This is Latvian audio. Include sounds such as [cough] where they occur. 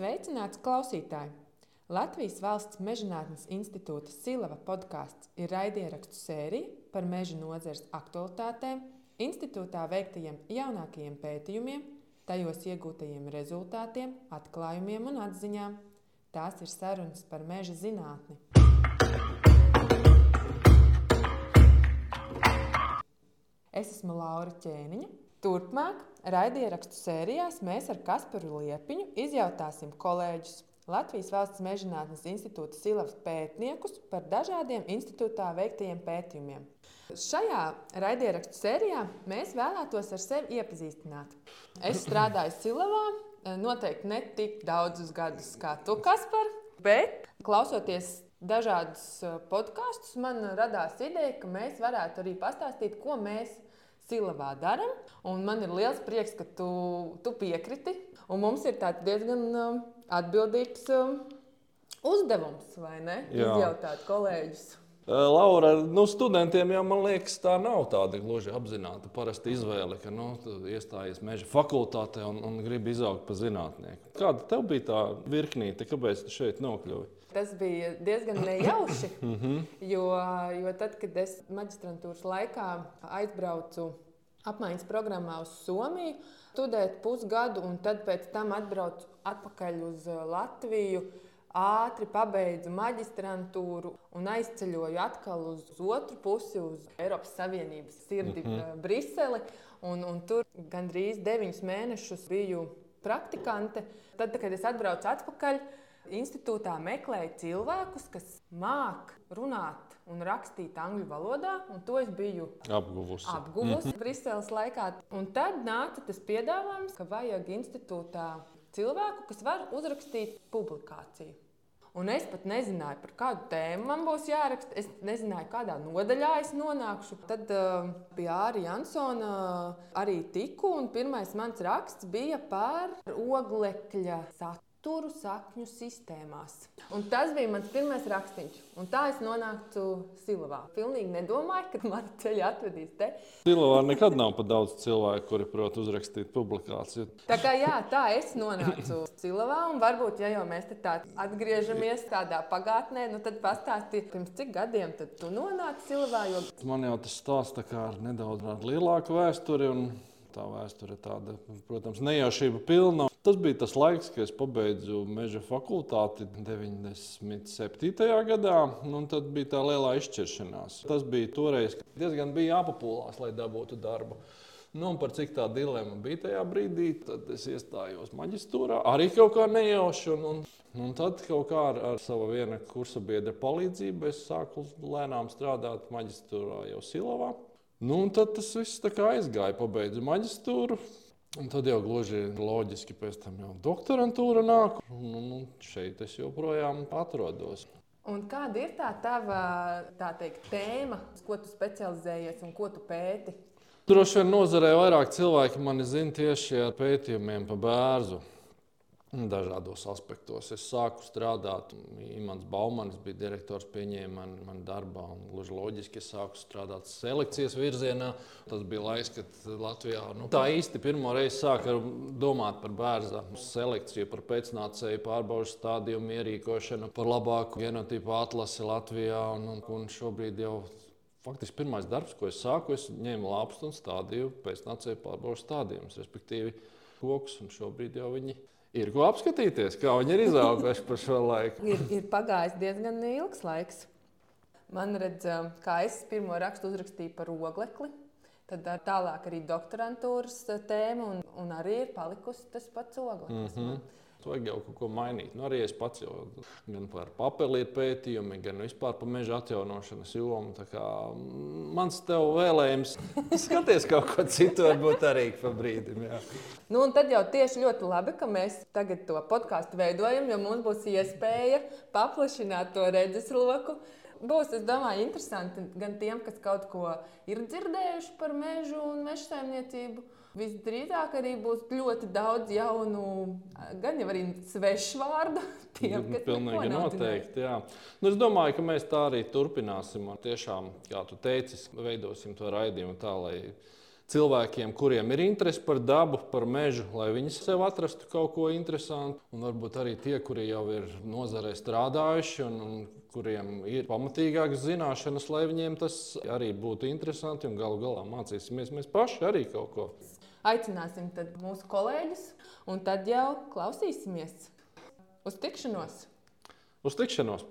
sveicināts klausītāji! Latvijas Valsts Mežģinātnes institūta Silava podkāsts ir raidierakstu sērija par meža nozares aktualitātēm, institūtā veiktajiem jaunākajiem pētījumiem, tajos iegūtajiem rezultātiem, atklājumiem un atziņām. Tās ir sarunas par meža zinātni. Es esmu Laura Čēniņa. Turpmāk, raidierakstu sērijās mēs ar Kasparu Liepiņu izjautāsim kolēģus Latvijas Valsts Mežģinātnes institūta Silavas pētniekus par dažādiem institūtā veiktajiem pētījumiem. Šajā raidierakstu sērijā mēs vēlētos ar sevi iepazīstināt. Es strādāju Silavā, noteikti ne tik daudzus gadus kā tu, Kaspar, bet klausoties dažādus podkāstus, man radās ideja, ka mēs varētu arī pastāstīt, ko mēs Silavā darām. Man ir liels prieks, ka tu, tu piekriti. Un mums ir diezgan uh, atbildīgs uh, uzdevums, vai ne? Jā. Izjautāt kolēģus. Laura, nu, studentiem jau man liekas, tā nav tāda gluži apzināta parasta izvēle, ka nu, iestājies meža fakultātē un, un gribi izaugt par zinātnieku. Kāda tev bija tā virknīte, kāpēc tu šeit nokļuvi? Tas bija diezgan nejauši. [laughs] Mhm. jo, jo tad, kad es maģistrantūras laikā aizbraucu apmaiņas programmā uz Somiju, studēt pusgadu, un tad pēc tam atbraucu atpakaļ uz uh, Latviju. Ātri pabeidzu maģistrantūru un aizceļoju atkal uz otru pusi, uz Eiropas Savienības sirdi, mm -hmm. Briseli. Un, un tur gandrīz deviņus mēnešus biju praktikante. Tad, kad es atbraucu atpakaļ, institūtā meklēju cilvēkus, kas māca runāt un rakstīt angļu valodā, un to es biju apguvusi, apguvusi mm -hmm. Briseles laikā. Un tad nāca tas piedāvājums, ka vajag institūtā cilvēku, kas var uzrakstīt publikāciju. Un es pat nezināju, par kādu tēmu man būs jāraksta. Es nezināju, kādā nodaļā es nonākšu. Tad uh, pie Ārija Jansona uh, arī tiku, un pirmais mans raksts bija par oglekļa saturu turu sakņu sistēmās. Un tas bija mans pirmais rakstīns. Un tā es nonācu Silavā. Pilnīgi nedomāju, ka man ceļā atvedīs te. Silavā nekad nav pa daudz cilvēku, kuri prot uzrakstīt publikāciju. Tā kā jā, tā es nonācu Silavā. Un varbūt, ja jau mēs tā atgriežamies tādā pagātnē, nu tad pastāstīja, pirms cik gadiem tu nonāci Silavā. Jo... Man jau tas stāsta ar nedaudz lielāku vēsturi. Un... Tā vēsture ir tāda, protams, nejaušība pilna. Tas bija tas laiks, kad es pabeidzu meža fakultāti 97. gadā, un tad bija tā lielā izšķiršanās. Tas bija toreiz, kad diezgan bija jāpapūlās, lai dabūtu darbu. Nu, par cik tā dilemma bija tajā brīdī, tad es iestājos maģistrā, arī kaut kā nejauši. Un, un, un tad kaut kā ar, ar savu viena kursa biedra palīdzību es sāku lēnām strādāt maģistrā jau Silavā. Nu, tad tas viss aizgāja, pabeidzu maģistrātu. Un tad jau gluži loģiski pēc tam jau doktorantūra nāk, un, un šeit es joprojām atrodos. Un kāda ir tā tava tā teikt, tēma, ko tu specializējies un ko tu pēti? Droši vien nozarē vairāk cilvēki mani zina tieši ar pētījumiem par bērnu dažādos aspektos. Es sāku strādāt, Imants Baumanis bija direktors, pieņēma mani man darbā. Gluži loģiski, es sāku strādāt selekcijas virzienā. Tas bija laiks, kad Latvijā nu, tā īsti pirmo reizi sāka domāt par bērnu selekciju, par pēcnācēju pārbaudas stādījumu ierīkošanu, par labāku genotipu atlasi Latvijā. Un, un, un šobrīd jau faktiski pirmais darbs, ko es sāku, es ņēmu lāpstu un stādīju pēcnācēju pārbaudas stādījumus, respektīvi kokus. Šobrīd jau viņi ir ir ko apskatīties, kā viņi ir izauguši par šo laiku. ir, ir pagājis diezgan ilgs laiks. Man redz, kā es pirmo rakstu uzrakstīju par oglekli. Tad tālāk arī doktorantūras tēma, un, un arī ir palikusi tas pats ogleklis. Mm -hmm. Vajag jau kaut ko mainīt. Nu, arī es pats jau gan par papelīru pētījumu, gan vispār par meža atjaunošanas jomu. Mans tev vēlējums [laughs] skaties kaut ko citu, varbūt arī pa brīdim. Jā. Nu, tad jau tieši ļoti labi, ka mēs tagad to podkāstu veidojam, jo mums būs iespēja paplašināt to redzesloku. Būs, es domāju, interesanti gan tiem, kas kaut ko ir dzirdējuši par mežu un meža saimniecību Visdrīzāk arī būs ļoti daudz jaunu, gan jau arī svešu vārdu. [laughs] Tiem, kas Pilnīgi noteikti. Jā. Nu, es domāju, ka mēs tā arī turpināsim. Tiešām, kā tu teici, veidosim to raidījumu tā, lai cilvēkiem, kuriem ir interese par dabu, par mežu, lai viņi sev atrastu kaut ko interesantu. Un varbūt arī tie, kuri jau ir nozarē strādājuši un, un kuriem ir pamatīgākas zināšanas, lai viņiem tas arī būtu interesanti un galu galā mācīsimies mēs paši arī kaut ko. Aicināsim mūsu kolēģus, un tad jau klausīsimies. Uz tikšanos! Uz tikšanos!